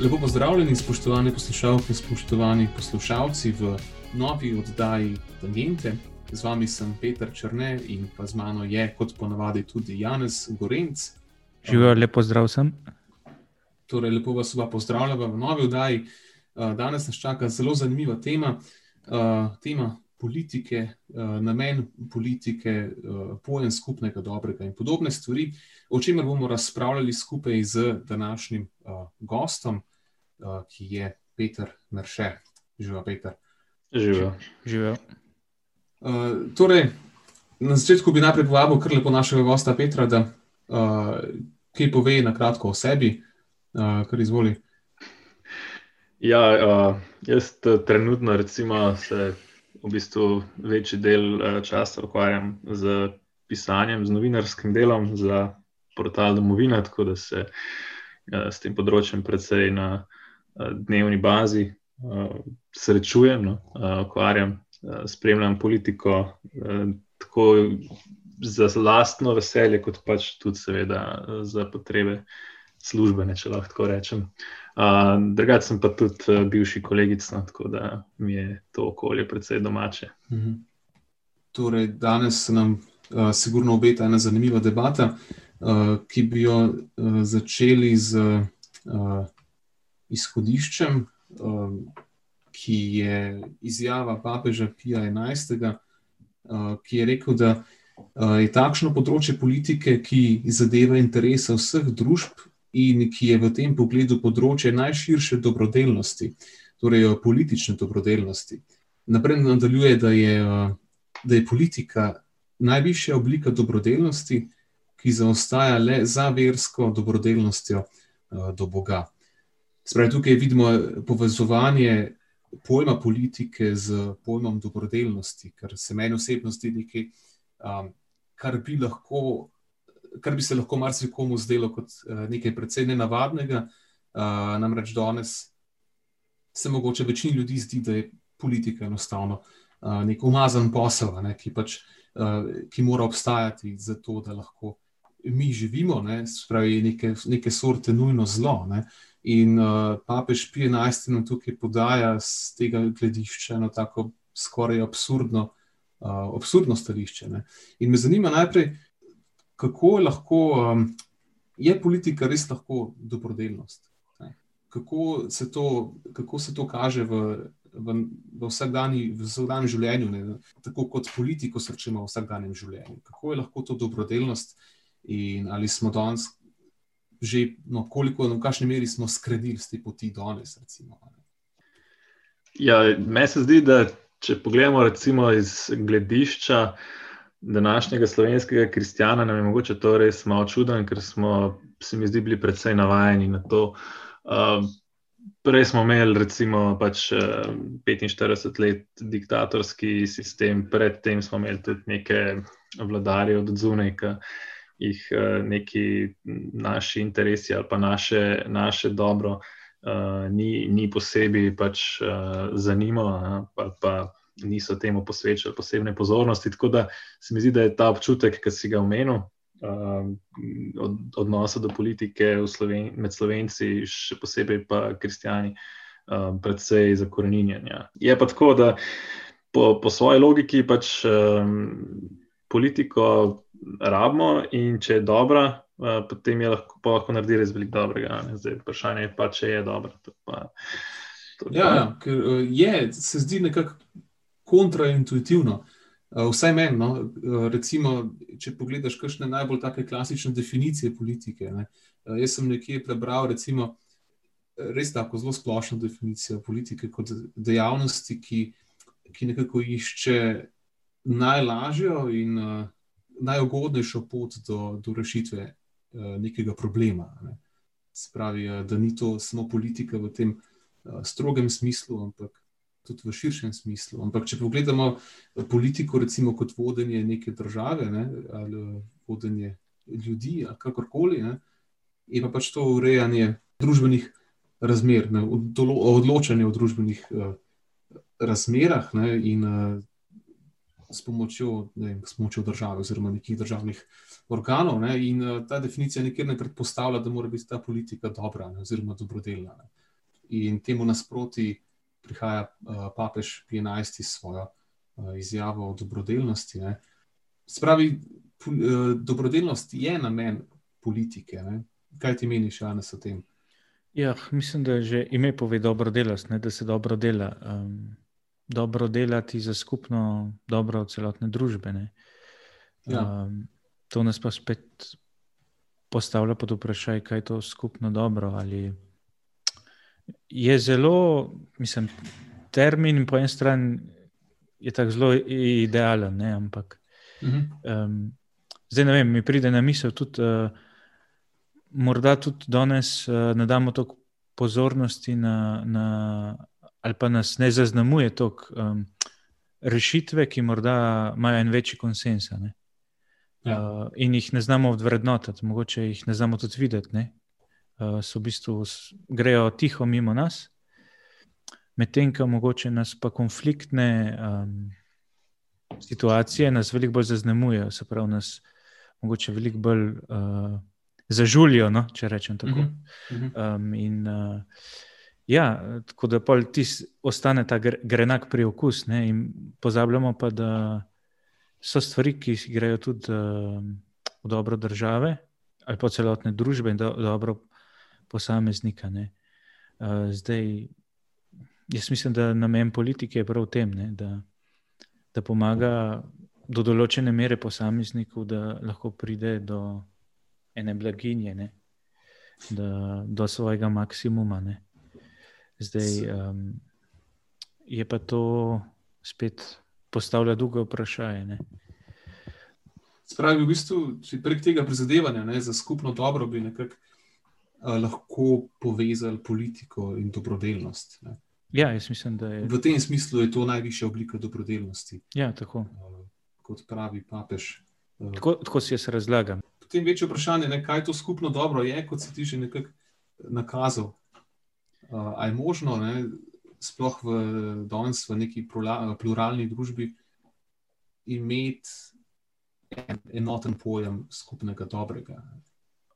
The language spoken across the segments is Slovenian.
Lepo pozdravljeni, spoštovane poslušalke spoštovani poslušalci v novi oddaji Tangente. Z vami sem Peter Črne in pa z mano je, kot ponavadi, tudi Janez Gorenc. Živijo, lepo zdrav sem. Torej, lepo vas oba pozdravljam v novi oddaji. Danes nas čaka zelo zanimiva tema, tema politike, namen politike, pojem skupnega dobrega in podobne stvari, o čemer bomo razpravljali skupaj z današnjim gostom. Ki je Peter Merše. Živijo, Peter. Živijo. Živijo. Torej, na začetku bi najprej povabil kar lepo našega gosta Petra, da uh, kaj pove na kratko o sebi, uh, kar izvoli. Ja, uh, jaz trenutno recimo se v bistvu večji del časa ukvarjam z pisanjem, z novinarskim delom za portal Domovina, tako da se uh, s tem področjem predvsej na dnevni bazi srečujem, no, ukvarjam, spremljam politiko, tako za lastno veselje, kot pač tudi, seveda, za potrebe službene, če lahko tako rečem. Drugače sem pa tudi bivši kolegica, no, tako da mi je to okolje precej domače. Mhm. Torej, danes nam uh, sigurno obeta ena zanimiva debata, uh, ki bi jo uh, začeli z uh, izhodiščem, um, ki je izjava papeža Pija XI., uh, ki je rekel, da uh, je takšno področje politike, ki zadeva interese vseh družb in ki je v tem pogledu področje najširše dobrodelnosti, torej uh, politične dobrodelnosti. Naprej nadaljuje, da je, uh, da je politika najvišja oblika dobrodelnosti, ki zaostaja le za versko dobrodelnostjo do Boga. Spravi, tukaj vidimo povezovanje pojma politike z pojmom dobrodelnosti, kar se meni osebno zdi nekaj, um, kar, bi lahko, kar bi se lahko marsikomu zdelo kot uh, nekaj precej nenavadnega. Uh, namreč danes se mogoče večini ljudi zdi, da je politika enostavno uh, nek umazan posel, ne, ki, pač, uh, ki mora obstajati za to, da lahko mi živimo, ne, spravi, neke, neke sorte nujno zlo. Ne. In uh, papež nam tukaj podaja z tega gledišča eno tako skoraj absurdno, uh, absurdno stališče. Ne? In me zanima najprej, kako lahko, um, je politika res lahko dobrodelnost? Ne? Kako se to, kako se to kaže v, v, v vsakdanjem življenju, ne? tako kot politiko srčemo v vsakdanjem življenju? Kako je lahko to dobrodelnost in ali smo danes že, no, koliko, v kakšni meri smo skredili z te poti danes. Ja, meni se zdi, da če pogledamo recimo iz gledišča današnjega slovenskega kristjana, nam je mogoče to res malo čudno, ker smo se mi zdi bili predvsej navajeni na to. Uh, Prej smo imeli, recimo, pač, 45 let diktatorski sistem, predtem smo imeli tudi nekaj vladarjev od zunaj, ki jih eh, neki naši interesi ali pa naše, naše dobro uh, ni, ni posebej pač, uh, zanimalo, ali pa niso temu posvečali posebne pozornosti. Tako da se mi zdi, da je ta občutek, ki si ga omenil. Uh, od, odnosa do politike Sloven med slovenci, še posebej pa kristijani, uh, predvsej zakorenjenja. Je pa tako, da po, po svoji logiki pač um, politiko rabimo, in če je dobra, uh, potem je lahko, lahko naredi res veliko dobrega. Zdaj, vprašanje je pa, če je dobra. Pa, ja, ja, ker uh, je, se zdi nekako kontraintuitivno. Uh, vsaj meni, no, uh, recimo, če pogledaš, kakšne najbolj take klasične definicije politike. Ne, uh, jaz sem nekje prebral, recimo, res tako zelo splošno definicijo politike kot dejavnosti, ki, ki nekako išče najlažjo in uh, najugodnejšo pot do, do rešitve nekega problema. Ne. Spravi, uh, da ni to samo politika v tem uh, strogem smislu, ampak tudi v širšem smislu. Ampak, če pogledamo politiko, recimo kot vodenje neke države ne, ali vodenje ljudi, ali kakorkoli, ne, je pa pač to urejanje družbenih razmer, ne, odločanje o družbenih uh, razmerah ne, in uh, s, pomočjo, ne, s pomočjo države oziroma nekih državnih organov. Ne, in uh, ta definicija nikjer ne predpostavlja, da mora biti ta politika dobra ne, oziroma dobrodelna. Ne. In temu nasproti prihaja uh, papež P11 s svojo uh, izjavo o dobrodelnosti. Ne. Spravi, uh, dobrodelnost je namen politike. Ne. Kaj ti meniš, Janes, o tem? Ja, mislim, da že ime pove dobro delati, da se dobro dela. Um, dobro delati za skupno dobro celotne družbe. Ja. Um, to nas pa spet postavlja pod vprašanje, kaj je to skupno dobro. Ali je zelo, mislim, termin po eni strani je tako zelo idealen, ne? ampak uh -huh. um, zdaj ne vem, mi pride na misel tudi. Uh, morda tudi danes uh, ne damo toliko pozornosti, na, na, ali pa nas ne zaznamuje toliko um, rešitve, ki morda imajo en večji konsens. Ja. Uh, in jih ne znamo vrednotiti, mogoče jih ne znamo tudi videti. Uh, so v bistvu grejo tiho mimo nas, medtem ko mogoče nas pa konfliktne um, situacije nas veliko bolj zaznamujejo, se pravi, nas mogoče veliko bolj. Uh, zažulijo, no, če rečem tako. Um, in, uh, ja, tako da ti ostane ta grenak priokus, ne, in pozabljamo pa, da so stvari, ki grejo tudi uh, v dobro države ali pa celotne družbe in do, dobro posameznika. Uh, zdaj, jaz mislim, da namen politike je prav v tem, ne, da, da pomaga. Do določene mere posamezniku, da lahko pride do ene blaginje, ne? Da, do svojega maksimuma. Ne? Zdaj um, je pa to spet postavlja drugo vprašanje. Spravi, v bistvu, prek tega prizadevanja ne, za skupno dobro bi nekako uh, lahko povezali politiko in dobrodelnost. Ne. Ja, jaz mislim, da je. V tem smislu je to najvišja oblika dobrodelnosti. Ja, tako. Uh, kot pravi papež. Uh, tako, tako si jaz razlagam potem večje vprašanje, ne, kaj to skupno dobro je, kot si ti že nekako nakazal. Uh, ali je možno, ne, sploh v danes, v neki pluralni družbi, imeti en, enoten pojem skupnega dobrega?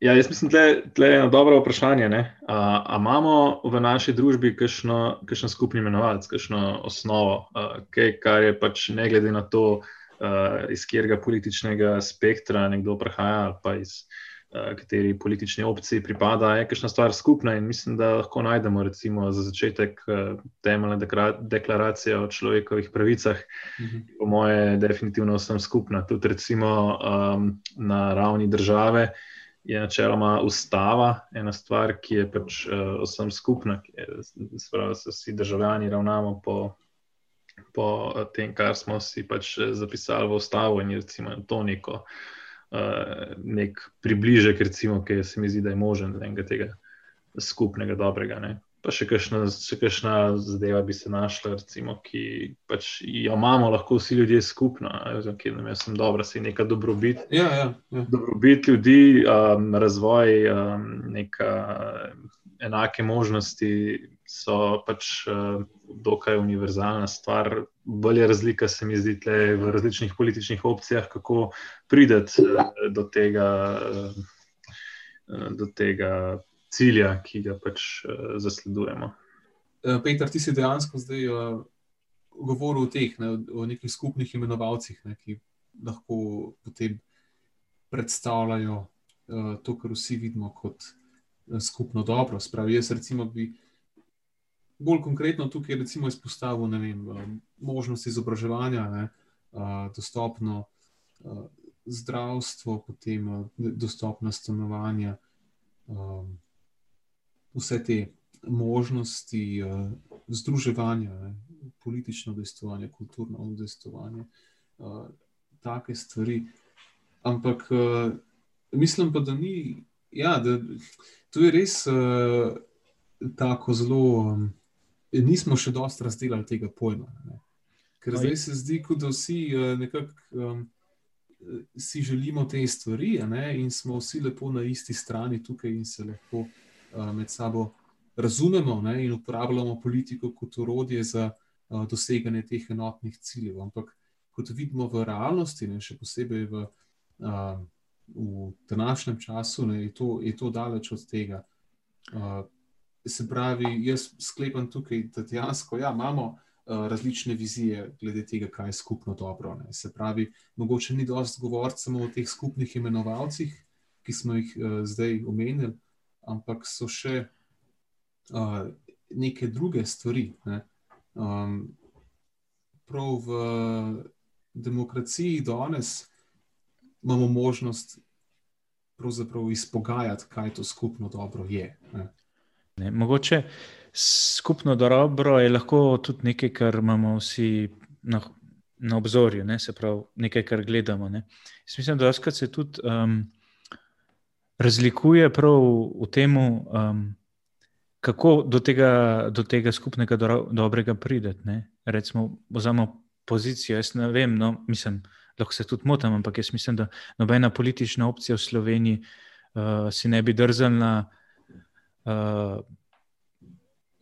Ja, jaz mislim, da je eno dobro vprašanje. Ali imamo v naši družbi kakšen skupni imenovalec, kakšno osnovo, a, kaj, kar je pač ne glede na to, uh, iz katerega političnega spektra nekdo prihaja, ali pa iz kateri politični opciji pripada, je kakšna stvar skupna. In mislim, da lahko najdemo, recimo, za začetek uh, temeljne deklaracije o človekovih pravicah, uh mhm. -huh. po moje, definitivno vsem skupna. Tudi recimo um, na ravni države. Je načeloma ustava ena stvar, ki je pač uh, vsem skupna, ki je, da se vsi državljani ravnamo po po tem, kar smo si pač eh, zapisali v ustavo, in recimo to neko, uh, nek približek, recimo, ki se mi zdi, da je možen za enega tega skupnega dobrega. Ne. Pa še kakšna, še kakšna zadeva bi se našla, recimo, ki pač jo imamo, lahko vsi ljudje skupno, ki nam je vsem dobro, se je neka dobrobit. Ja, ja, ja. Dobrobit ljudi, um, razvoj, um, neka enake možnosti so pač. Uh, dokaj univerzalna stvar. Bolje razlika se mi zdi tle v različnih političnih opcijah, kako prideti eh, do tega, eh, do tega cilja, ki ga pač eh, zasledujemo. Peter, ti si dejansko zdaj govoril o teh, ne, o nekih skupnih imenovalcih, ne, ki lahko potem predstavljajo to, kar vsi vidimo kot skupno dobro. Spravi, jaz recimo bi bolj konkretno tukaj recimo izpostavil vem, eh, možnost izobraževanja, ne, eh, dostopno eh, zdravstvo, potem dostopna stanovanja, vse te možnosti združevanja, ne, politično udejstvovanje, kulturno udejstvovanje, take stvari. Ampak mislim pa, da ni, ja, da to je res tako zelo nismo še dosti razdelili tega pojma. Ne. Ker zdaj se zdi, kot da vsi uh, nekako um, si želimo te stvari ne, in smo vsi lepo na isti strani tukaj in se lahko uh, med sabo razumemo ne, in uporabljamo politiko kot orodje za uh, doseganje teh enotnih ciljev. Ampak kot vidimo v realnosti, ne, še posebej v, uh, v današnjem času, ne, je, to, je to daleč od tega. Se pravi, jaz sklepam tukaj, da dejansko ja, imamo. Eh, različne vizije glede tega, kaj je skupno dobro. Ne. Se pravi, mogoče ni dovolj govoriti samo o teh skupnih imenovalcih, ki smo jih uh, zdaj omenili, ampak so še uh, neke druge stvari. Ne. Um, prav v demokraciji danes imamo možnost izpogajati, kaj to skupno dobro je. Ne. Ne, mogoče skupno dobro je lahko tudi nekaj, kar imamo vsi na, na obzorju, ne? se pravi, nekaj, kar gledamo. Ne? Mislim, da se tudi um, razlikuje prav v tem, um, kako do tega, do tega skupnega do, dobrega prideti. Recimo, vzamemo pozicijo. Jaz ne vem, no, mislim, lahko se tudi motim, ampak jaz mislim, da nobena politična opcija v Sloveniji uh, si ne bi drzala. Uh,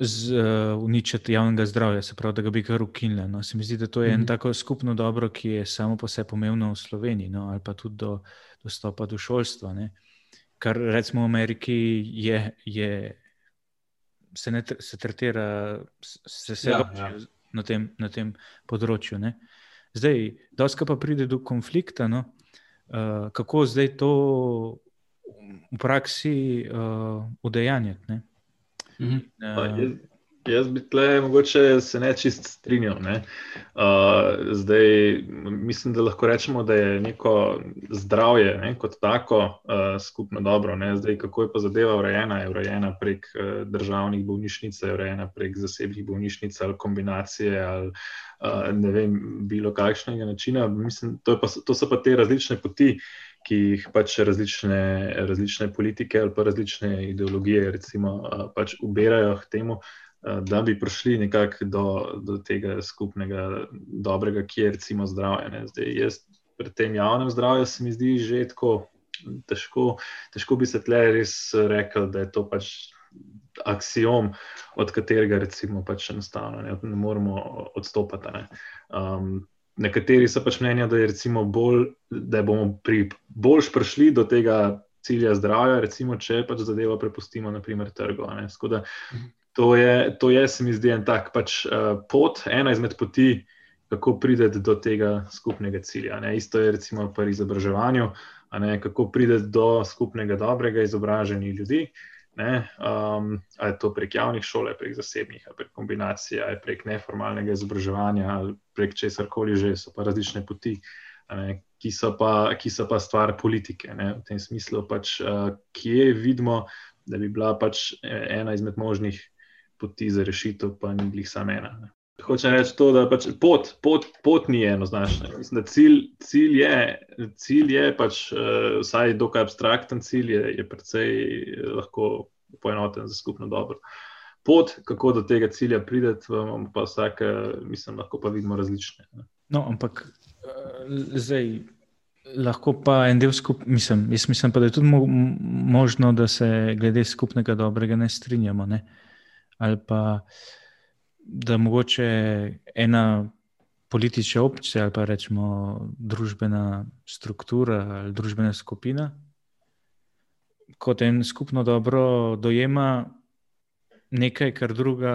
z, uh, uničiti javnega zdravja, se pravi, da ga bi kar ukinili. No. Se mi zdi, da to je mm -hmm. en mhm. tako skupno dobro, ki je samo po sebi pomembno v Sloveniji, no, ali pa tudi do dostopa do šolstva. Ne. Kar recimo v Ameriki je, je se, ne, se tretira, se vse ja, ja. na, na tem področju. Ne. Zdaj, doska pa pride do konflikta, no, uh, kako zdaj to v praksi uh, udejanjati. Mhm. Uh, jaz bi tle mogoče se ne čist strinjal. Ne? Uh, zdaj, mislim, da lahko rečemo, da je neko zdravje ne, kot tako uh, skupno dobro. Ne? Zdaj, kako je pa zadeva urejena? Je urejena prek uh, državnih bolnišnic, je urejena prek zasebnih bolnišnic ali kombinacije ali uh, ne vem, bilo kakšnega načina. Mislim, to, pa, to so pa te različne poti ki jih pač različne, različne politike ali pa različne ideologije recimo, pač ubirajo k temu, da bi prišli nekako do, do tega skupnega dobrega, ki je recimo zdravje. Zdaj, jaz pri tem javnem zdravju se mi zdi že tako težko, težko bi se tle res rekel, da je to pač. Axiom, od katerega recimo pač enostavno ne, ne moremo odstopati. Ne. Um, nekateri so pač mnenja, da, bolj, da bomo pri boljš prišli do tega cilja zdravja, recimo, če pač zadevo prepustimo, naprimer, trgu. Da, to, je, to je, se mi zdi, en tak pač, uh, pot, ena izmed poti, kako prideti do tega skupnega cilja. Ne? Isto je recimo pri izobraževanju, kako prideti do skupnega dobrega izobraženih ljudi. Um, ali je to prek javnih šol, prek zasebnih, prek kombinacije, prek neformalnega izobraževanja, ali prek česar koli že, so pa različne poti, ne, ki, so pa, ki so pa stvar politike. Ne, v tem smislu, pač, uh, kje vidimo, da bi bila pač ena izmed možnih poti za rešitev, pa ni bila samo ena. Ne. Hočem reči to, da pač pot, pot, pot ni enoznačna. Mislim, da cilj, cilj je, cilj je pač, uh, vsaj dokaj abstrakten cilj, je, je precej lahko poenoten za skupno dobro. Pot, kako do tega cilja prideti, pa vsak, mislim, lahko pa vidimo različne. No, ampak uh, zdaj. Lahko pa en del skupaj, mislim, mislim pa, da je tudi mo možno, da se glede skupnega dobrega ne strinjamo. Ne? Ali pa da mogoče ena politična opcija ali pa rečemo družbena struktura ali družbena skupina, kot en skupno dobro dojema nekaj, kar druga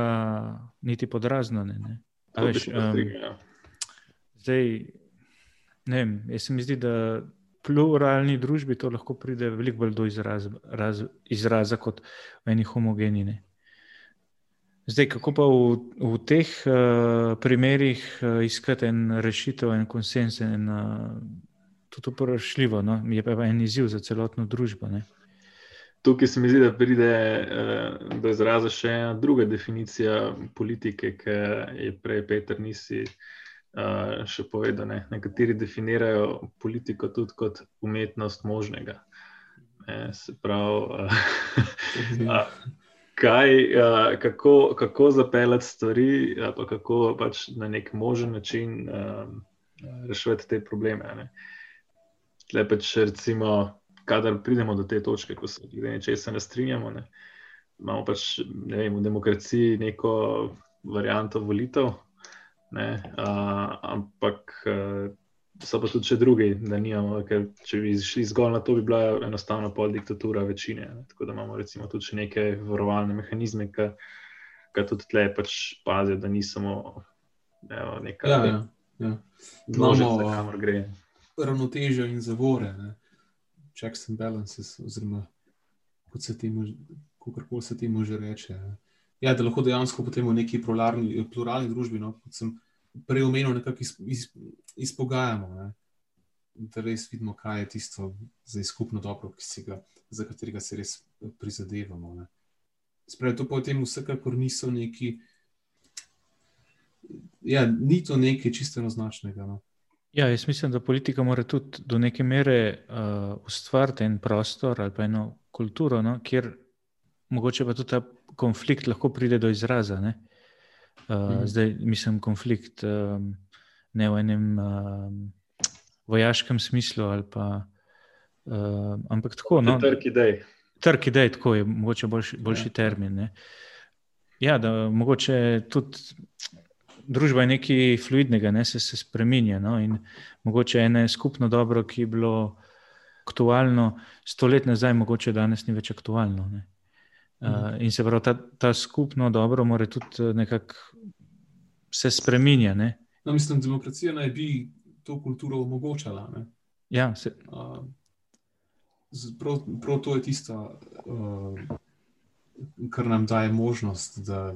niti podrazno ne. ne. Veš, um, zdaj, ne vem, jaz se mi zdi, da. Pluralni družbi to lahko pride veliko bolj do izraza, raz, izraza kot v eni homogenini. Zdaj, kako pa v, v teh uh, primerih uh, iskati en rešitev, en konsens, in uh, tudi uporabljivo, no? je pa en izziv za celotno družbo. Ne? Tukaj se mi zdi, da pride uh, do izraza še ena druga definicija politike, ki je prej Peter nisi uh, še povedal. Ne? Nekateri definirajo politiko tudi kot umetnost možnega. Ne? Se pravi. Uh, kaj, uh, kako, kako zapeljati stvari, ali kako pač na nek možen način um, rešiti te probleme. Ne. Lepeč, recimo, kadar pridemo do te točke, ko se glede nečesa ne strinjamo, ne, imamo pač ne vem, v demokraciji neko varianto volitev, ne, a, ampak. A, So pa tudi še drugi, da nimamo, ker če bi šli zgolj na to, bi bila enostavno pol diktatura večine. Ne. Tako da imamo recimo tudi neke varovalne mehanizme, ki ki tudi tle pač pazijo, da ni samo nekaj, Ja, ja, ja. množica, kamor gre. ravnotežje in zavore, ne? checks and balances, oziroma kot se temu, kako se temu že reče. Ne? Ja, da lahko dejansko potem v neki pluralni, pluralni družbi, no, kot sem prej omenil, nekako iz, iz, izpogajamo. Ne? Da res vidimo, kaj je tisto za skupno dobro, ga, za katerega se res prizadevamo. Ne? Spravi, to potem vsekakor niso neki. Ja, ni to nekaj čisto enoznačnega. No. Ja, jaz mislim, da politika mora tudi do neke mere uh, ustvariti en prostor ali pa eno kulturo, no, kjer mogoče pa tudi ta konflikt lahko pride do izraza. Ne? Uh. Mhm. Zdaj mislim konflikt um, ne v enem um, vojaškem smislu, ali pa, um, ampak tako. No, Trg idej. Trg idej, tako je mogoče boljši, boljši Ja. termin. Ne? Ja, da mogoče tudi družba je nekaj fluidnega, ne? se, se spremenja. No? In mogoče eno skupno dobro, ki je bilo aktualno sto let nazaj, mogoče danes ni več aktualno. Ne? Uh, in se pravi, ta, ta skupno dobro mora tudi eh, nekako se spremenja. No, mislim, demokracija naj bi to kulturo omogočala. Ne? Ja, se, Uh, prav, prav to je tisto, uh, kar nam daje možnost, da,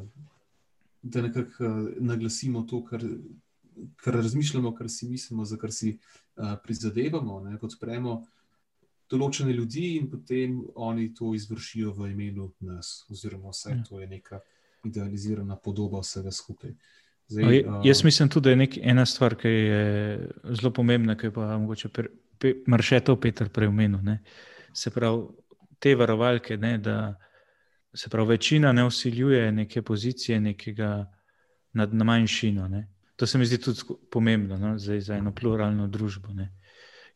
da nekako uh, naglasimo to, kar, kar razmišljamo, kar si mislimo, za kar si uh, prizadevamo, ne? podpremo določene ljudi in potem oni to izvršijo v imenu nas, oziroma vse Ja. to je neka idealizirana podoba vsega skupaj. No, je- Jaz mislim tudi, da je nek, ena stvar, ki je zelo pomembna, ki pa mogoče pre- pe- Maršetov Petr preomenil. ne. Se pravi, te varovalke, ne, da se pravi, večina ne usiljuje neke pozicije, nekega nad na manjšino. Ne. To se mi zdi tudi pomembno no, za, za eno pluralno družbo. Ne.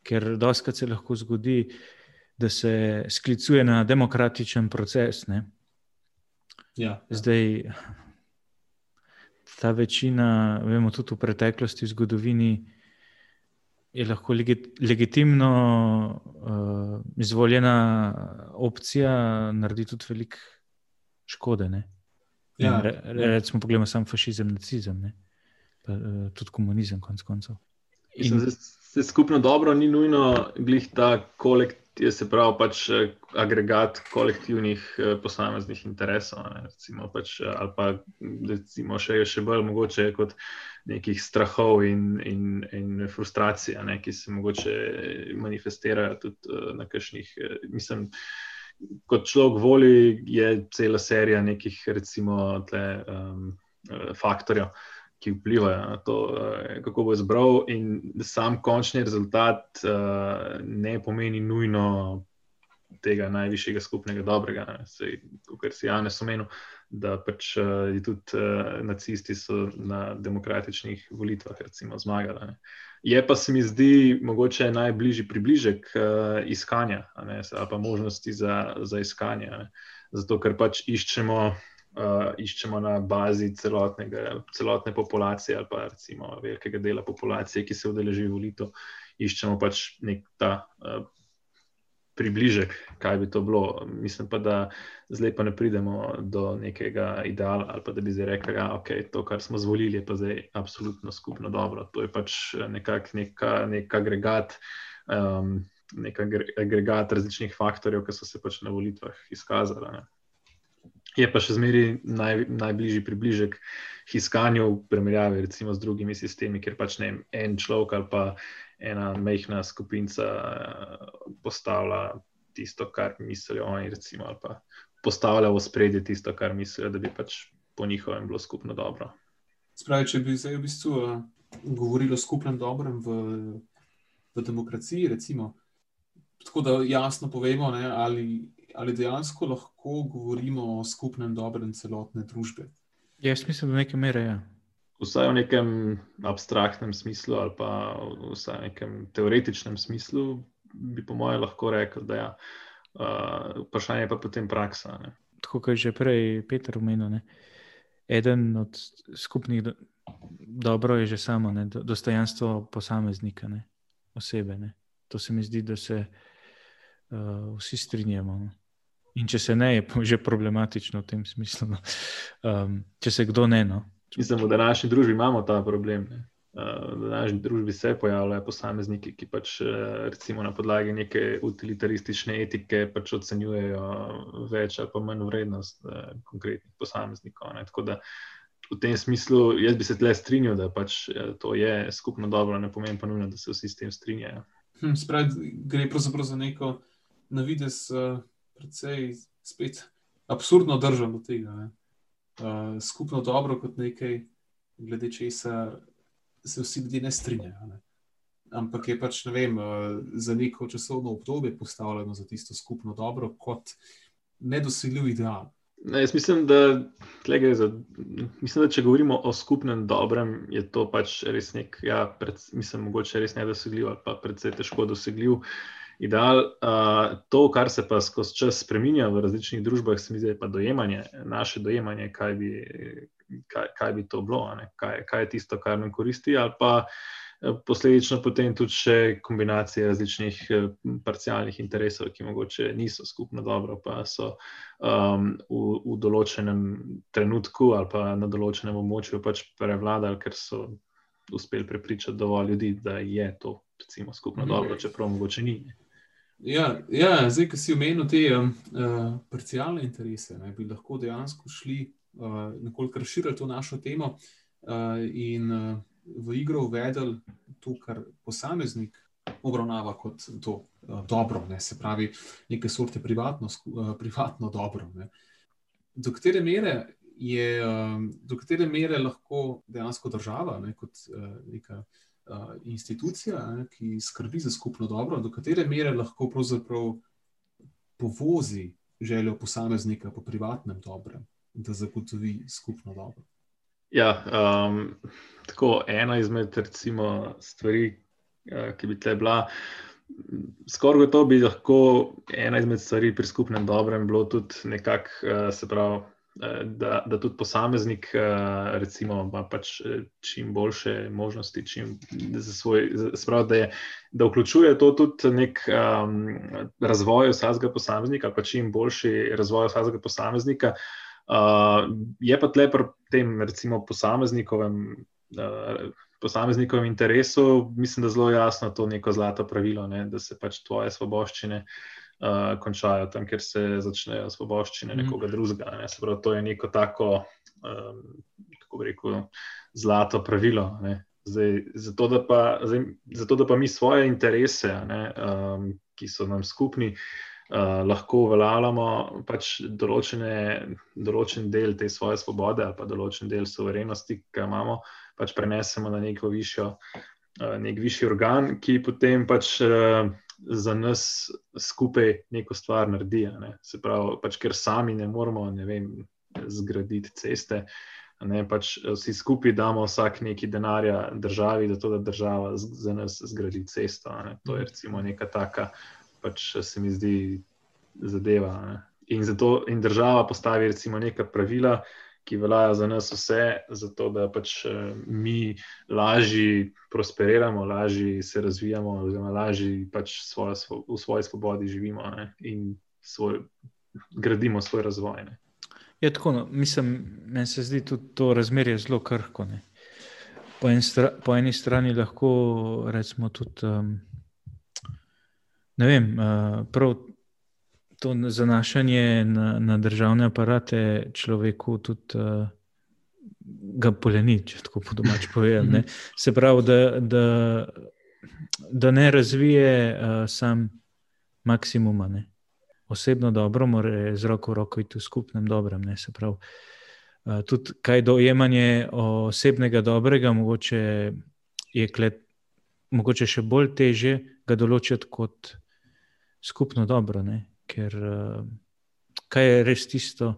Ker doskrat se lahko zgodi, da se sklicuje na demokratičen proces. Ne. Ja, ja. Zdaj, ta večina, vemo tudi v preteklosti, v zgodovini, je lahko legit, legitimno uh, izvoljena opcija, naredi tudi veliko škode. Ne? Ja, Re, re, recimo, poglejmo samo fašizem, nacizem, ne? pa, uh, tudi komunizem, konec koncev. Da se skupno dobro ni nujno glih ta kolektiv, se pravi, pač eh, agregat kolektivnih eh, posameznih interesov. Ne, recimo, pač, eh, ali pa recimo, še, še bolj mogoče kot nekih strahov in, in, in frustracij, ne, ki se mogoče manifestirajo tudi na kakšnih. Mislim, kot človek voli, je cela serija nekih, recimo, tle, um, faktorjev ki vplivajo na to, eh, kako bo izbral, in sam končni rezultat uh, ne pomeni nujno tega najvišjega skupnega dobrega. Kot si Janes omenil, da pač uh, tudi uh, nacisti so na demokratičnih volitvah recimo, zmagali. Ne. Je pa se mi zdi mogoče najbližji približek uh, iskanja, ne, ali pa možnosti za, za iskanje. Ne. Zato, ker pač iščemo uh, iščemo na bazi celotne populacije ali pa recimo velikega dela populacije, ki se udeleži volitev, iščemo pač nek ta uh, približek, kaj bi to bilo. Mislim pa, da zdaj pa ne pridemo do nekega ideala ali pa da bi zdaj rekli, da ja, okay, to, kar smo zvolili, je pa zdaj absolutno skupno dobro. To je pač nekak neka, nek agregat. Um, Nek agregat različnih faktorjev, ki so se pač na volitvah izkazali. Ne. Je pa še zmeraj naj, najbližji približek iskanju v primerjavi recimo z drugimi sistemi, kjer pač ne vem, en človek ali pa ena majhna skupinca postavlja tisto, kar mislijo oni, recimo, ali pa postavlja v spredje tisto, kar mislijo, da bi pač po njihovem bilo skupno dobro. Spravi, če bi zdaj v bistvu uh, govorili o skupnem dobrem v, v demokraciji, recimo, tako da jasno povemo, ne, ali, ali dejansko lahko govorimo o skupnem dobrem celotne družbe. Jaz mislim, da nekaj mere je. Ja. Vsaj v nekem abstraktnem smislu, ali pa vsaj v nekem teoretičnem smislu, bi po mojem lahko rekel, da je ja. uh, vprašanje pa potem praksa. Ne. Tako kot je že prej Peter omenil, eden od skupnih do, dobro je že samo ne, dostojanstvo posameznika, ne, osebe. Ne. To se mi zdi, da se uh, vsi strinjamo. No. In če se ne, je že problematično v tem smislu. No. Um, če se kdo ne. No. Mislim, da v današnji družbi imamo ta problem. Ne. V današnji družbi se pojavljajo posamezniki, ki pač recimo na podlagi neke utilitaristične etike pač ocenjujejo več ali pa manj vrednost konkretnih posameznikov. Ne. Tako da v tem smislu jaz bi se tle strinjal, da pač to je skupno dobro, ne pomeni pa nujno, da se vsi s tem strinjajo. Hm, Spravi, gre pravzaprav za neko navides, predvsej spet absurdno državo tega. Uh, skupno dobro kot nekaj, glede česa se vsi ljudje ne strinjajo. Ne? Ampak je pač vem, uh, za neko časovno obdobje postavljeno za tisto skupno dobro, kot nedosegljiv ideal. Ne, jaz mislim da, za, mislim, da če govorimo o skupnem dobrem, je to pač res nek, ja, pred, mislim, mogoče res nedosegljiv ali pa predvsej težko dosegljiv. Ideal, uh, to, kar se pa skozi čas spremenja v različnih družbah, se mi zdi, pa dojemanje, naše dojemanje, kaj bi, kaj, kaj bi to bilo, kaj, kaj je tisto, kar nam koristi, ali pa posledično potem tudi še kombinacije različnih parcialnih interesov, ki mogoče niso skupno dobro, pa so um, v, v določenem trenutku ali pa na določenem območju pač prevladali, ker so uspeli prepričati dovolj ljudi, da je to. Recimo, skupno dobro, čeprav mogoče ni. Ja, ja, zdaj, ki si omenil te uh, parcialne interese, ne, bi lahko dejansko šli uh, nekoliko razširiti to našo temo uh, in uh, v igro uvedli to, kar posameznik obravnava kot to uh, dobro, ne, se pravi, neke sorte privatno, uh, privatno dobro. Ne. Do katere mere je, uh, do katere mere lahko dejansko država, ne, kot uh, neka institucija, ki skrbi za skupno dobro, do katere mere lahko pravzaprav povozi željo posameznika po privatnem dobrem, da zagotovi skupno dobro. Ja, um, tako ena izmed recimo, stvari, ki bi tle bila. Skoraj gotovo bi lahko ena izmed stvari pri skupnem dobrem bilo tudi nekako, se pravi, Eh, da, da tudi posameznik, eh, recimo, ima pač eh, čim boljše možnosti, čim, za svoj, sprav, da, je, da vključuje to tudi nek um, razvoj vsakega posameznika, pa čim boljši razvoj vsakega posameznika. Uh, je pa tle pri tem, recimo, posameznikovem. Uh, Posameznikovem interesu, mislim, da je zelo jasno to neko zlato pravilo, ne, da se pač tvoje svoboščine uh, uh, končajo tam, kjer se začnejo svoboščine mhm. nekoga drugega. Ne. Pravi, to je neko tako, um, kako bi rekel, zlato pravilo. Zdaj, zato, da pa, zdaj, zato, da pa mi svoje interese, ne, um, ki so nam skupni, uh, lahko uveljavljamo pač določene, določen del te svoje svobode ali pa določen del suverenosti, ki ga imamo, pač prenesemo na neko višjo, uh, nek višji organ, ki potem pač. Uh, za nas skupaj neko stvar naredi. Ne. Se pravi, pač, ker sami ne moramo ne vem, zgraditi ceste. Ne, pač vsi skupaj damo vsak neki denarja državi, zato da država za nas zgradi cesto. Ne. To je recimo neka taka, pač se mi zdi zadeva. In, zato, in država postavi recimo neka pravila, ki veljajo za nas vse, zato da pač eh, mi lažje prosperiramo, lažje se razvijamo, oziroma lažje pač svojo, v svoji svobodi živimo ne, in svoj, gradimo svoj razvoj. Ne. Je ja, tako, no, mislim, meni se zdi tudi to razmerje zelo krhko. Ne. Po, en stra, po eni strani lahko rečemo tudi, um, ne vem, uh, prav to zanašanje na, na državne aparate človeku tudi uh, ga poleni, če tako po domač povem. Ne? Se pravi, da, da, da ne razvije uh, sam maksimuma. Ne? Osebno dobro mora z roko v roko iti v skupnem dobrem. Ne? Se pravi, uh, tudi kaj dojemanje osebnega dobrega, mogoče je klet. Mogoče še bolj teže ga določiti kot skupno dobro, ne? Ker uh, kaj je res tisto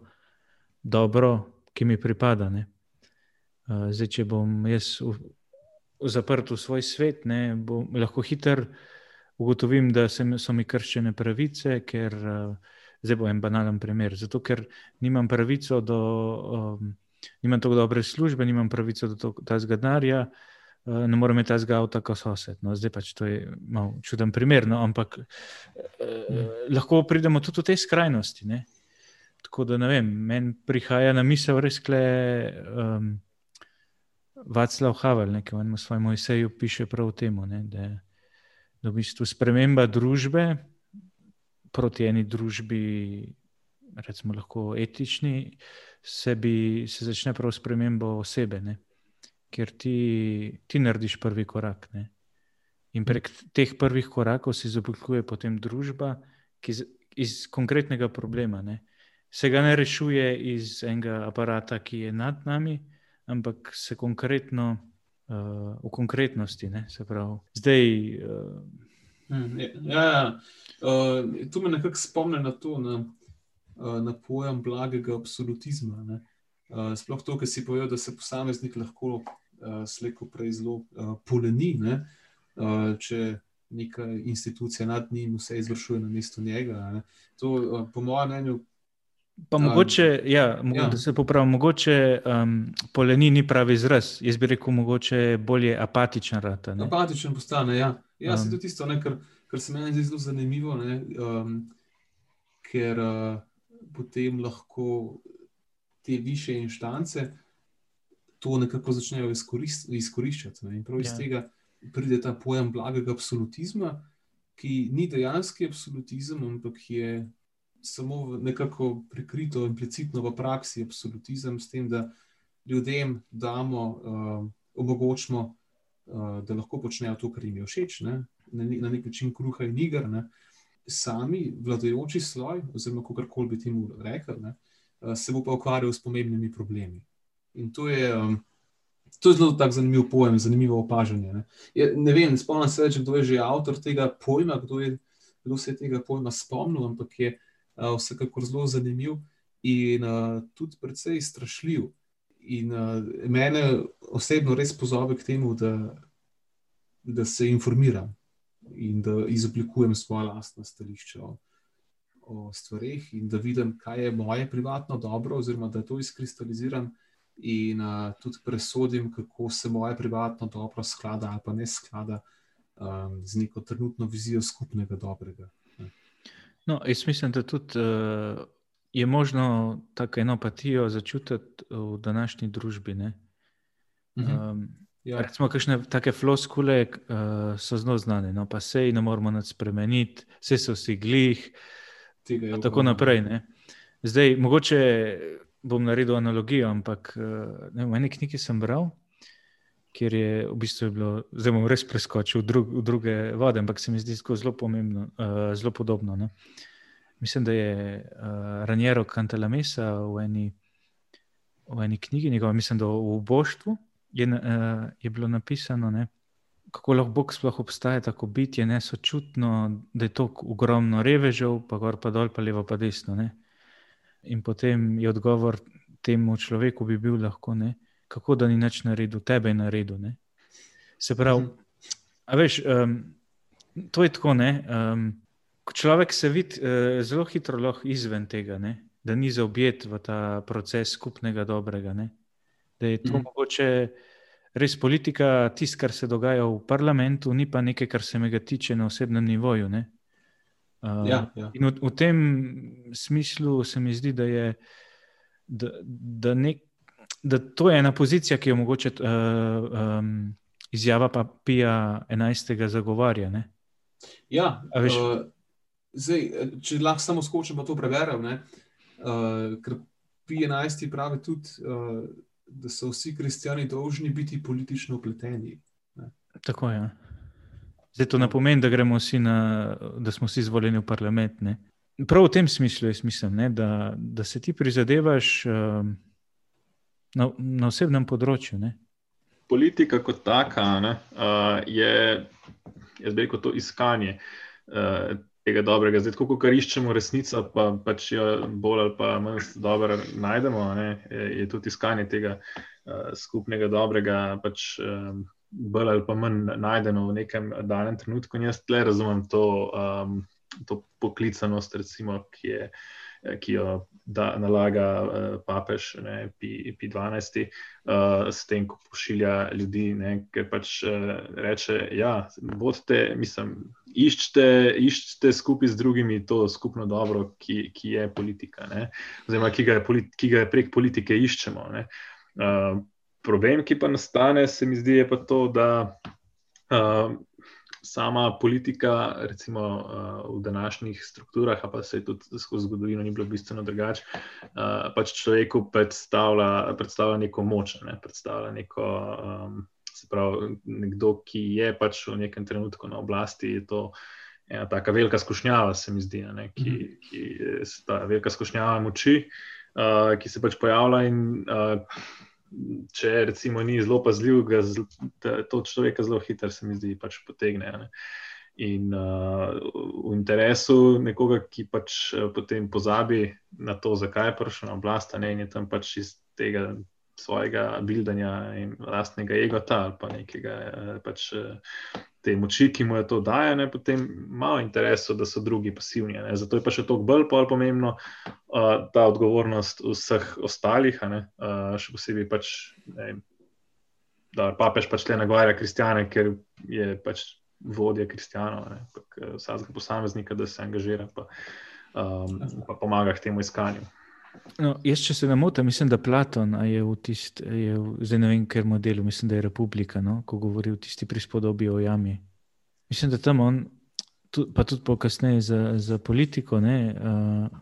dobro, ki mi pripada. Uh, zdaj, če bom jaz v, v zaprt v svoj svet, ne, bom lahko hiter ugotovim, da so mi krščene pravice, ker uh, zdaj bo en banalen primer. Zato, ker nimam pravico do, um, nimam tako dobre službe, nimam pravico do tega denarja, uh, ne morem imeti tega avta, kot sosed. No, zdaj pač to je malo čuden primer, no, ampak uh, mm. lahko pridemo tudi v te skrajnosti. Ne? Tako da ne vem, meni prihaja na misel res kle. Um, Vaclav Havel, ki v svojem eseju piše prav o tem, da da v bistvu sprememba družbe proti eni družbi, recimo, lahko etični, se, bi, se začne prav s premembo osebe, ne? Ker ti, ti narediš prvi korak. Ne? In prek teh prvih korakov se izoblikuje potem družba, ki iz, iz konkretnega problema. Ne? Se ga ne rešuje iz enega aparata, ki je nad nami, ampak se konkretno uh, v konkretnosti. Zdaj. Uh, ja, ja. Uh, to me nekako spomni na to, na, uh, na pojem blagega absolutizma. Uh, sploh to, kar si povedal, da se posameznik lahko uh, slejko prej zelo uh, poleni, uh, če neka institucija nad njim vse izvršuje na mesto njega. To, uh, po mojem mnenju, Pa mogoče, ja, ja. da se popravim, mogoče um, poleni ni pravi izraz. Jaz bi rekel, mogoče bolje apatičen. Rata, apatičen postane. Ja, ja um. to je tisto, ne, kar, kar se meni zdi zelo zanimivo, ne, um, ker uh, potem lahko te više inštance to nekako začnejo izkorist, izkoriščati. Ne, in prav iz ja. tega pride ta pojem blagega absolutizma, ki ni dejanski absolutizem, ampak je samo nekako prikrito, implicitno v praksi absolutizem, s tem, da ljudem damo, uh, omogočimo, uh, da lahko počnejo to, kar jim je všeč, ne? Na, na nek način kruha in igr. Ne? Sami vladajoči sloj, oziroma kako koli bi temu rekel, ne? Uh, se bo pa ukvarjal s pomembnimi problemi. In to je. Um, To je zelo tako zanimiv pojem, zanimivo opažanje. Ne, je, ne vem, spomnim se, več, kdo je že avtor tega pojma, kdo, je, kdo se je tega pojma spomnil, ampak je uh, vsekakor zelo zanimiv in uh, tudi precej strašljiv. In uh, mene osebno res pozove k temu, da, da se informiram in da izoblikujem svoje lastne stališče o, o stvarih, in da vidim, kaj je moje privatno dobro, oziroma da to izkristaliziram. In uh, tudi presodim, kako se moje privatno dobro sklada ali pa ne sklada um, z neko trenutno vizijo skupnega dobrega. No, jaz mislim, da tudi uh, je možno tako enopatijo začutiti v današnji družbi. Um, ja. Recimo, kakšne take floskule uh, so zelo znane, no, pa sej ne moramo nad spremeniti, vse so si glih. In tako naprej. Ne. Zdaj, mogoče bom naredil analogijo, ampak uh, ne, v eni knjigi sem bral kjer je v bistvu bilo, zdaj bom res preskočil v, drug, v druge vode, ampak se mi zdi zelo pomembno, uh, zelo podobno. Ne? Mislim, da je uh, Ranjero Cantalamesa v eni, v eni knjigi, njegov, mislim, da v Boštvu je, uh, je bilo napisano, ne? Kako lahko Bog sploh obstaja tako bitje, ne sočutno, da je to ogromno revežev, pa gor pa dol, pa levo pa desno. Ne? In potem je odgovor temu človeku bi bil lahko ne kako da ni nič naredil, tebe je naredil. Ne? Se pravi, mm -hmm. veš, um, to je tako. Um, človek se vidi uh, zelo hitro izven tega, ne? da ni zaobjet v ta proces skupnega dobrega. Ne? Da je to mm mogoče res politika, tisto, kar se dogaja v parlamentu, ni pa nekaj, kar se me tiče na osebnem nivoju. Uh, ja, ja. In v, v tem smislu se mi zdi, da je da, da nek, da to je ena pozicija, ki jo mogoče uh, um, izjava pa Pija 11. zagovarja. Ne? Ja, uh, zdaj, če lahko samo skočim, pa to preberem. Uh, ker Pija 11. pravi tudi, uh, da so vsi kristijani dolžni biti politično upleteni. Tako je. Ja. Zdaj to ne pomeni, da, na, da smo vsi izvoljeni v parlament. Ne? Prav v tem smislu je smisel, da, da se ti prizadevaš. Uh, na, na osebnem področju. Ne? Politika kot taka ne, uh, je, jaz bi rekel, to iskanje uh, tega dobrega. Zdaj, ko iščemo resnico, pa pač jo bolj ali pa manj dobro najdemo, ne, je, tudi iskanje tega uh, skupnega dobrega. Pač, um, bolj ali pa manj najdeno v nekem danem trenutku. In jaz tle razumem to, um, to poklicanost, recimo, ki, je, ki jo da, nalaga uh, papež ne, Pi, Pi 12, uh, s tem, ko pošilja ljudi, ne, ker pač uh, reče, ja, bodite, mislim. Iščite, iščite skupaj z drugimi to skupno dobro, ki, ki je politika, oziroma ki ga, je, ki ga prek politike iščemo. Uh, problem, ki pa nastane, se mi zdi, je pa to, da uh, sama politika, recimo uh, v današnjih strukturah, pa se je tudi skozi zgodovino ni bilo bistveno drugače, uh, pač človeku predstavlja, predstavlja neko moč, ne? predstavlja neko. Um, Se pravi, nekdo, ki je pač v nekem trenutku na oblasti, je to ena tako velika skušnjava, se mi zdi, ne, ki, mhm. ki je ta velika skušnjava moči, uh, ki se pač pojavlja in uh, če recimo ni zelo pazljiv, ga to človeka zelo hitro, se mi zdi, pač potegne. Ne? In uh, v interesu nekoga, ki pač uh, potem pozabi na to, zakaj je prišel na oblast, in je tam pač iz tega svojega bildanja in lastnega egota ali pa nekega uh, pač, uh, te moči, ki mu je to daje, ne, potem malo interesu, da so drugi pasivni. Ne. Zato je pa še toliko bolj pomembno uh, ta odgovornost vseh ostalih, ne, uh, še posebej pač, ne, da papež pač le nagovarja kristjane, ker je pač vodja kristijanov, vsakega posameznika, da se angažira in um, pomaga k temu iskanju. No, jaz, če se ne motim, mislim, da Platon je v tistem, zdaj ne vem, ker modelu, mislim, da je Republika, no, ko govori o tisti prispodobi o jami. Mislim, da tam on, pa tudi pokasneje za, za politiko, ne, uh,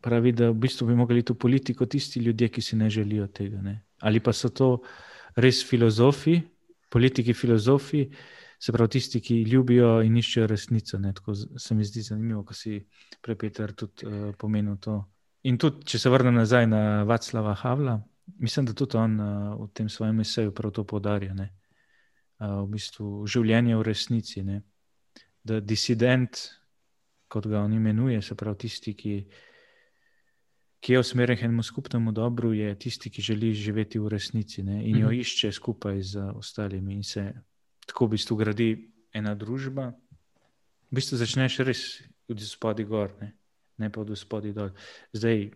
pravi, da v bistvu bi mogli to politiko tisti ljudje, ki si ne želijo tega. Ne. Ali pa so to res filozofi, politiki filozofi, se pravi tisti, ki ljubijo in iščejo resnico. Ne. Tako se mi zdi zanimivo, ko si prepeter tudi uh, pomenil to. In tudi, če se vrnem nazaj na Vaclava Havla, mislim, da tudi on uh, v tem svojem eseju prav to podarja. Uh, v bistvu življenje v resnici. Ne? Da disident, kot ga on imenuje, se pravi tisti, ki, ki je usmerjen k enemu skupnemu dobru, je tisti, ki želi živeti v resnici ne? in jo mhm. išče skupaj z ostalimi. In se tako v bistvu gradi ena družba. V bistvu začneš res ljudi spodi gor. Ne? Ne pa od spodaj dol. Zdaj,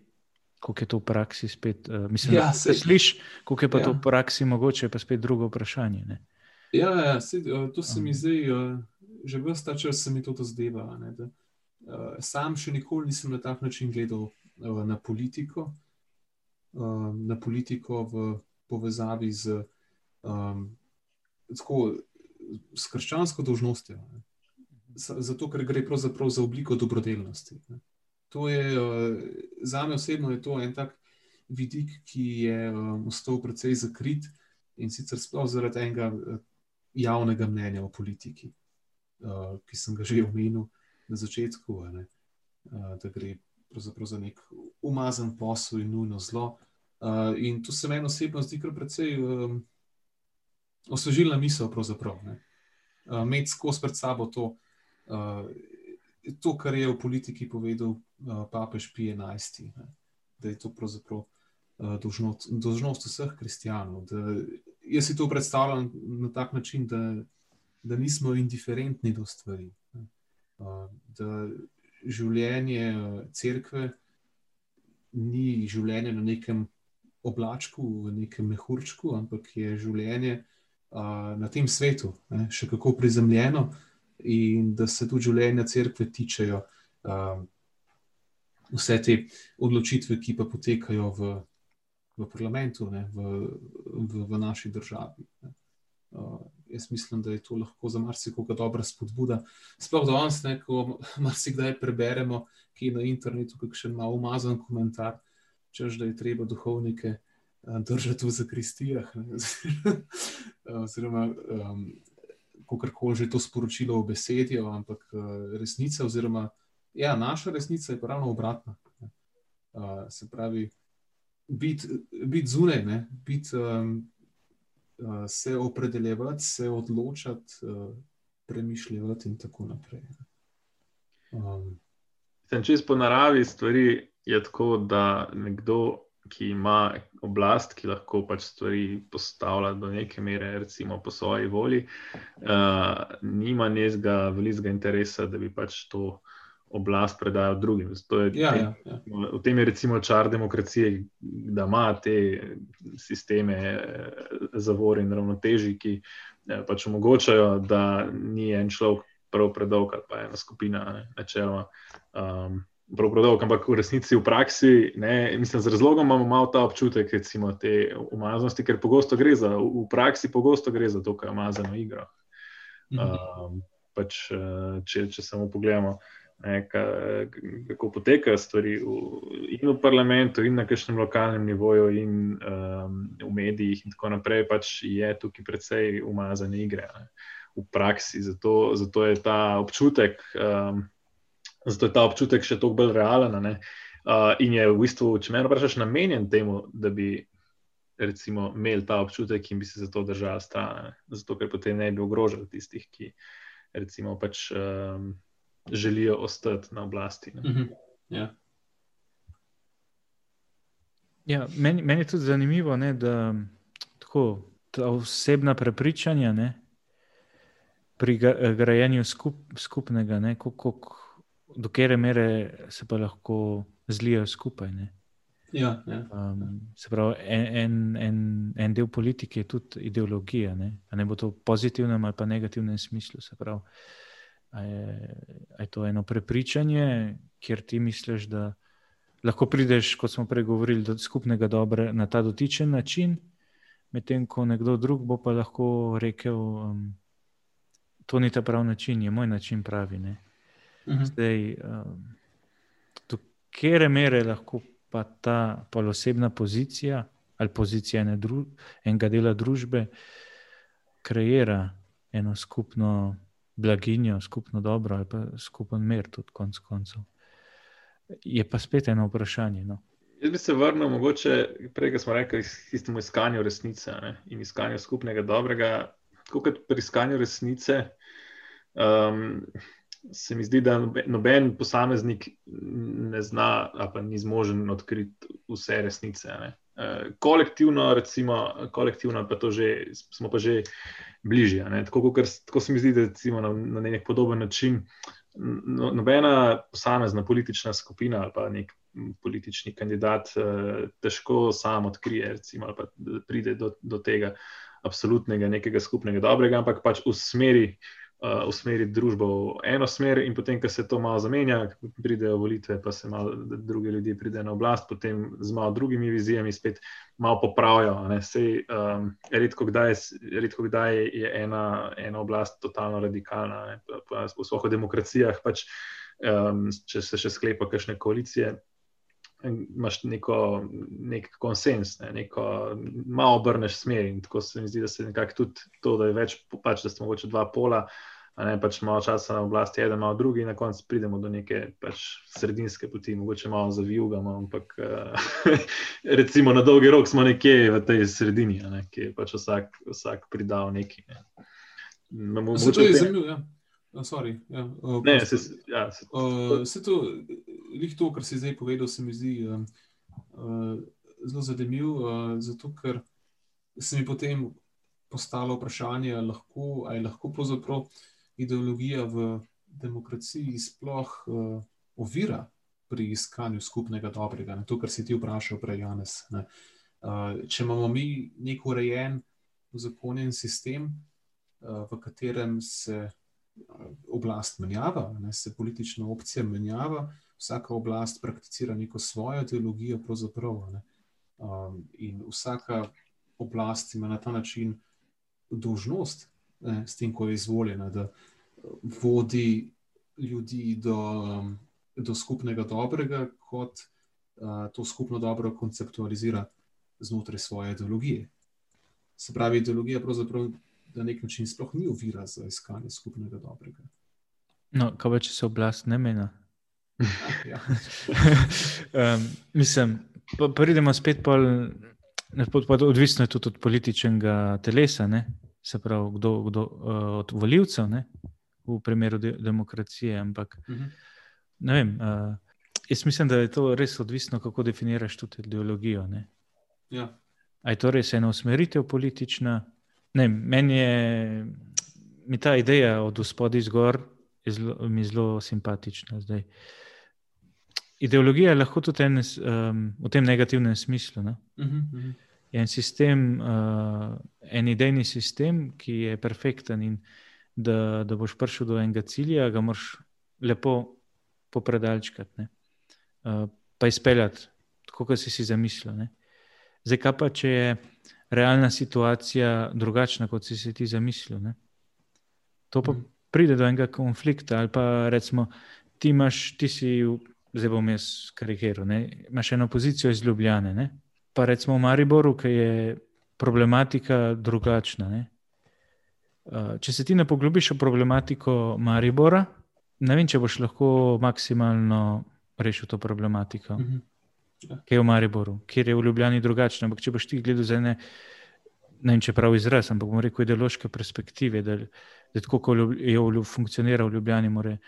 kako je to v praksi spet? Uh, mislim, ja, da se slišiš, kako je pa ja. to v praksi mogoče, pa spet drugo vprašanje. Ne? Ja, ja se, uh, to se mi zdaj, uh, že vrsta časa se mi to zdeva. Uh, sam še nikoli nisem na tak način gledal uh, na politiko, uh, na politiko v povezavi z, um, tako, s krščansko dožnostjo. Zato, ker gre pravzaprav za obliko dobrodelnosti. Ne to je, uh, za me osebno je to en tak vidik, ki je um, ostal precej zakrit in sicer sploh zaradi enega uh, javnega mnenja o politiki, ki sem ga že omenil na začetku, ne, da gre pravzaprav za nek umazan posel in nujno zlo. In to se meni osebno zdi kar precej osvežilna misel, pravzaprav. Imeti uh, skozi pred sabo to. To, kar je v politiki povedal papež Pije XI, da je to pravzaprav uh, dožnost vseh kristijanov. Jaz si to predstavljam na tak način, da, da nismo indiferentni do stvari. Uh, da življenje crkve ni življenje na nekem oblačku, v nekem mehurčku, ampak je življenje na tem svetu, še kako prizemljeno. In da se tudi življenja crkve tičejo um, vse te odločitve, ki pa potekajo v, v parlamentu, ne, v, v, v naši državi. Uh, jaz mislim, da je to lahko za marsikoga dobra spodbuda. Sploh danes, ko marsikdaj preberemo, ki je na internetu, kakšen malo umazan komentar, čež da je treba duhovnike. Uh, držati v zakristijah, oziroma um, kako koli že to sporočilo v besedi, ampak uh, resnica, oziroma ja, naša resnica je ravno obratna. Uh, se pravi, biti bit zunaj, biti um, uh, se opredeljevati, se odločati, uh, premišljati in tako naprej. Um, Če po naravi stvari je tako, da nekdo ki ima oblast, ki lahko pač stvari postavlja do neke mere, recimo po svoji volji, uh, nima nezga velikega interesa, da bi pač to oblast predajal drugim. Je, ja, ja, ja. V tem je recimo čar demokracije, da ima te sisteme zavor in ravnoteži, ki pač omogočajo, da ni en človek prav predolg ali pa ena skupina, načeloma. Um, prav dolg, ampak v resnici, v praksi, ne, mislim, z razlogom imamo malo ta občutek, recimo, te umaznosti, ker pogosto gre za, v praksi pogosto gre za to, kar je umazano igro. Um, pač, eh, če, če samo pogledamo, ne, kako potekajo stvari v, in v parlamentu, in na kakšnem lokalnem nivoju, in um, v medijih, in tako naprej, pač je tukaj precej umazane igre ne, v praksi. Zato, zato je ta občutek. Um, zato je ta občutek še toliko bolj realen. Uh, in je v bistvu, če me vprašaš, namenjen temu, da bi recimo, imeli ta občutek in bi se za to držali stran. Zato, ker potem ne bi ogrožali tistih, ki recimo, pač, um, želijo ostati na oblasti. Mm -hmm. yeah. Ja, meni, meni je tudi zanimivo, ne, da tako, osebna prepričanja ne, pri grajenju skup, skupnega, kako do kere mere se pa lahko zlijo skupaj. Ja, ja. Um, se pravi, en, en, en del politike je tudi ideologija. Ne, ne bo to v pozitivnem ali pa negativnem smislu. Se pravi, je, je to eno prepričanje, kjer ti misliš, da lahko prideš, kot smo prej govorili, do skupnega dobra na ta dotičen način, medtem ko nekdo drug bo pa lahko rekel, um, to ni ta pravi način, je moj način pravi. Ne. Mhm. Zdaj, um, do kere mere lahko pa ta osebna pozicija ali pozicija ene dru, enega dela družbe kreira eno skupno blaginjo, skupno dobro ali pa skupen mir, tudi konec koncev. Je pa spet eno vprašanje. No. Jaz bi se vrnil, mogoče prej, ko smo rekli, k tistemu iskanju resnice ne, in iskanju skupnega dobrega. Tako kot pri iskanju resnice, um, se mi zdi, da noben posameznik ne zna, pa ni zmožen odkriti vse resnice. Ne. Eh, kolektivno, recimo, kolektivno pa že, smo pa že bližje. Tako, tako se mi zdi, da recimo, na, na nek podoben način no, nobena posamezna politična skupina ali pa nek politični kandidat eh, težko sam odkrije recimo, ali pa pride do, do tega absolutnega nekega skupnega dobrega, ampak pač v smeri uh, usmeriti družbo v eno smer, in potem, ko se to malo zamenja, pridejo volitve, pa se malo druge ljudi pride na oblast, potem z malo drugimi vizijami spet malo popravijo. Sej, um, redko, kdaj, redko kdaj je ena, ena oblast totalno radikalna, v vseh demokracijah, pač, um, če se še sklepa kakšne koalicije. Imáš neko, nek konsens, ne, neko malo obrneš smer. In tako se mi zdi, da se nekako tudi to, da je več, pač, da smo mogoče dva pola, ne pač malo časa na oblasti, eden, malo drugi, in na koncu pridemo do neke pač sredinske poti, mogoče malo zavijugamo, ampak uh, recimo na dolgi rok smo nekje v tej sredini, ne, ki je pač vsak, vsak pridal nekaj. Ne. Mogoče to je zanimivo. Ja. Sorry, ja. Uh, ne, se, ja, se, uh, se to, to, kar si zdaj povedal, se mi zdi uh, uh, zelo zanimivo, uh, zato ker se mi potem postalo vprašanje, lahko, ali lahko pravzaprav uh, ideologija v demokraciji sploh uh, ovira pri iskanju skupnega dobrega. Ne? To, kar si ti vprašal prej, Janes. Uh, če imamo mi nek urejen, zakonjen sistem, uh, v katerem se oblast menjava, ne? se politična opcija menjava, vsaka oblast prakticira neko svojo ideologijo, pravzaprav. Ne? Um, in vsaka oblast ima na ta način dožnost ne, s tem, ko je izvoljena, da vodi ljudi do, um, do skupnega dobrega, kot uh, to skupno dobro konceptualizira znotraj svoje ideologije. Se pravi, ideologija pravzaprav na nek način sploh ni ovira za iskanje skupnega dobrega. No, kaj pa če se oblast ne meni? Ja. um, mislim, pa pridemo spet pol. Odvisno je tudi od političnega telesa, ne? Se pravi, kdo, kdo, uh, od voljivcev, v primeru de demokracije. Ampak, uh -huh. ne vem, uh, jaz mislim, da je to res odvisno, kako definiraš tudi ideologijo. Ja. A je to res ena usmeritev politična? Ne, meni je mi ta ideja od spodaj zgor zelo, mi zelo simpatična. Zdaj. Ideologija je lahko tudi en, um, v tem negativnem smislu. Uh -huh, uh -huh. Je en sistem, uh, en idejni sistem, ki je perfekten in da, da boš prišel do enega cilja, ga moraš lepo popredalčkati, uh, pa izpeljati, tako kot si si zamislil. Ne? Zdaj, kaj pa, če je realna situacija drugačna, kot si si ti zamislil? Ne? To pa mm. pride do enega konflikta. Ali pa recimo, ti imaš, ti si, zdaj bom jaz karikiral, imaš eno pozicijo iz Ljubljane. Ne? Pa recimo v Mariboru, ki je problematika drugačna. Ne? Če se ti ne poglobiš v problematiko Maribora, ne vem, če boš lahko maksimalno rešil to problematiko. Mm -hmm. Ja. Kaj je v Mariboru, kjer je v Ljubljani drugačno. Ampak če boš ti gledal za ene, ne vem, če prav izraz, ampak bomo rekel ideološke perspektive, da, da tako, kot je v, funkcionira v Ljubljani, mora mm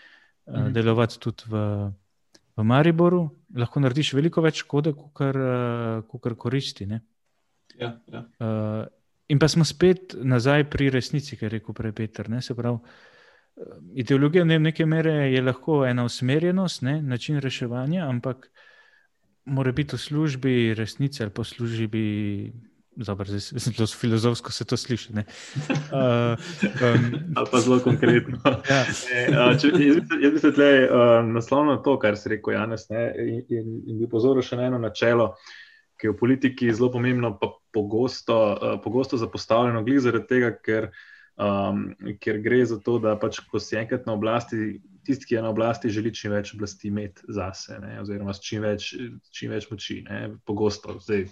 -hmm. uh, delovati tudi v, v Mariboru, lahko narediš veliko več škode, kot kar koristi. Ja, ja. Uh, in pa smo spet nazaj pri resnici, kar je rekel prej Peter. Ne? Se pravi, ideologija ne, neke mere je lahko ena usmerjenost, ne? način reševanja, ampak mora biti v službi resnice ali pa v službi. Zelo filozofsko se to sliši. Uh, um, ali pa zelo konkretno. ja. e, če, jaz bi se tle uh, naslovil na to, kar si rekel, Janes, ne, in, in, in bi pozoril še na eno načelo, ki je v politiki zelo pomembno, pa pogosto, uh, pogosto zapostavljeno, glede zaradi tega, ker, um, ker gre za to, da pač, ko si enkrat na oblasti, tisti, ki je na oblasti, želi čim več oblasti imeti zase, ne, oziroma čim več, čim več moči. Ne, pogosto, zdaj,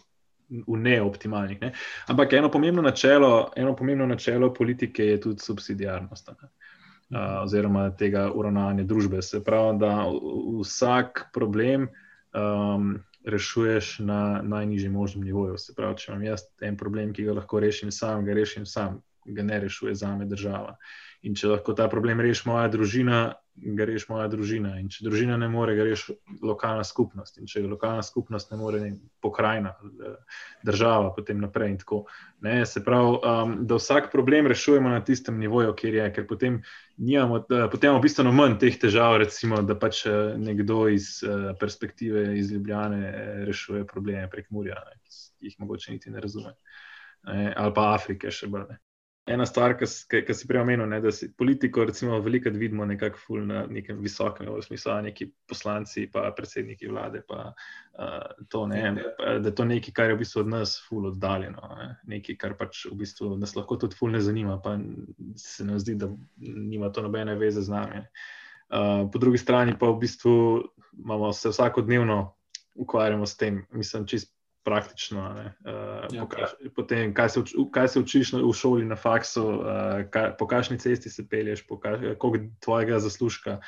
v neoptimalnih. Ne. Ampak eno pomembno, načelo, eno pomembno načelo politike je tudi subsidijarnost. Uh, oziroma, tega uravnavanja družbe. Se pravi, da vsak problem um, rešuješ na najnižjem možnem nivoju. Se pravi, če imam jaz en problem, ki ga lahko rešim sam, ga rešim sam, ga ne rešuje za me država. In če lahko ta problem reši moja družina, ga reši moja družina. In če družina ne more, ga reši lokalna skupnost. In če lokalna skupnost ne more, pokrajina, država, potem naprej. In tako, ne, se pravi, um, da vsak problem rešujemo na tistem nivoju, kjer je, ker potem imamo, potem imamo bistveno manj teh težav, recimo, da pač eh, nekdo iz perspektive iz Ljubljane eh, rešuje probleme prek Murja, ne, ki jih mogoče niti ne razume. Ne, ali pa Afrike še bolj ena stvar, ki si prej omenil, da si politiko, recimo, veliko vidimo nekako na nekem visokem, v smislu, neki poslanci, pa predsedniki vlade, pa uh, to, ne, pa, da to nekaj, kar je v bistvu od nas ful oddaljeno, ne, nekaj, kar pač v bistvu nas lahko tudi ful ne zanima, pa se nam zdi, da nima to nobene veze z nami. Uh, po drugi strani pa v bistvu imamo se vsakodnevno ukvarjamo s tem, mislim, čist praktično. Uh, ja, pokaž, potem, kaj, se, kaj se učiš na, v šoli, na faksu, uh, kaj, po kakšni cesti se pelješ, koliko tvojega zaslužka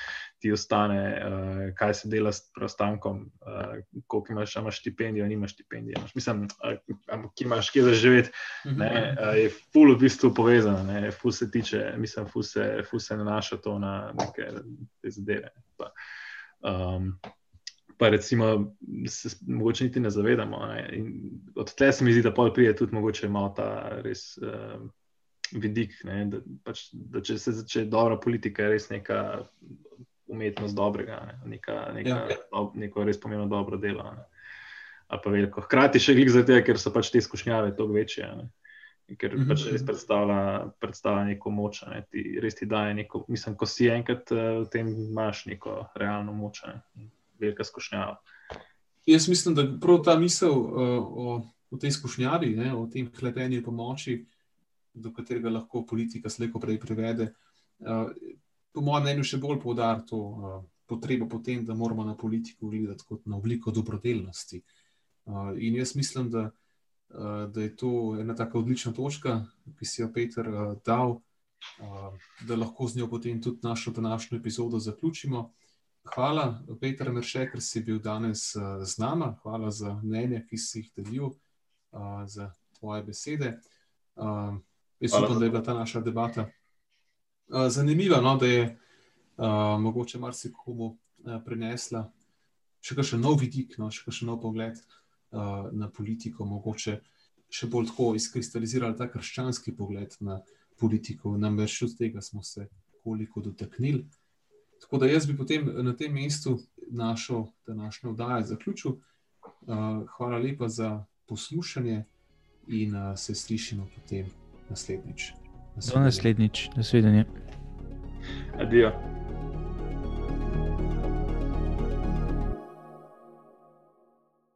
ti ostane, uh, kaj se dela s preostankom, uh, koliko imaš, imaš štipendijo, nimaš štipendije. Imaš, mislim, uh, ki imaš kje za živeti. Uh, je ful v bistvu povezano, ne, ful se tiče, mislim, ful se, ful se nanaša to na neke zadeve. Um, pa recimo, se morda niti ne zavedamo. Ne? Od tle se mi zdi, da pol prije tudi mogoče malo ta res uh, vidik, ne? da, pač, da če se začne dobra politika, je res neka umetnost dobrega, ne? neka, neka, ja. do, neko res pomembno dobro delo. Hkrati še glik zato, ker so pač te izkušnjave toliko večje. Ne? Ker mm -hmm. pač res predstavlja, predstavlja neko moč, ne? ti res ti daje neko, mislim, ko si enkrat uh, v tem, imaš neko realno moč. Ne? Velika skušnjava. Jaz mislim, da prav ta misel uh, o, o tej skušnjavi, ne, o tem klepenju pomoči, do katerega lahko politika slejko prej privede, uh, po mojem mnenju še bolj poudar to uh, potrebo po tem, da moramo na politiko gledati kot na obliko dobrodelnosti. Uh, in jaz mislim, da, uh, da je to ena tako odlična točka, ki si jo Peter uh, dal, uh, da lahko z njo potem tudi našo današnjo epizodo zaključimo. Hvala, Petr Merše, ker si bil danes uh, z nama. Hvala za mnenje, ki si jih delil, uh, za tvoje besede. Uh, jaz upam, da je bila ta naša debata zanimiva, no, da je mogoče marsikomu prinesla še kakšen nov vidik, no, še kakšen nov pogled na politiko, mogoče še bolj tako izkristalizirali ta krščanski pogled na politiko. Namreč od tega smo se koliko dotaknili. Tako da jaz bi potem na tem mestu našo današnjo oddajo zaključil. Uh, hvala lepa za poslušanje in uh, se slišimo potem naslednjič. Do naslednjič, naslednjič. Adijo.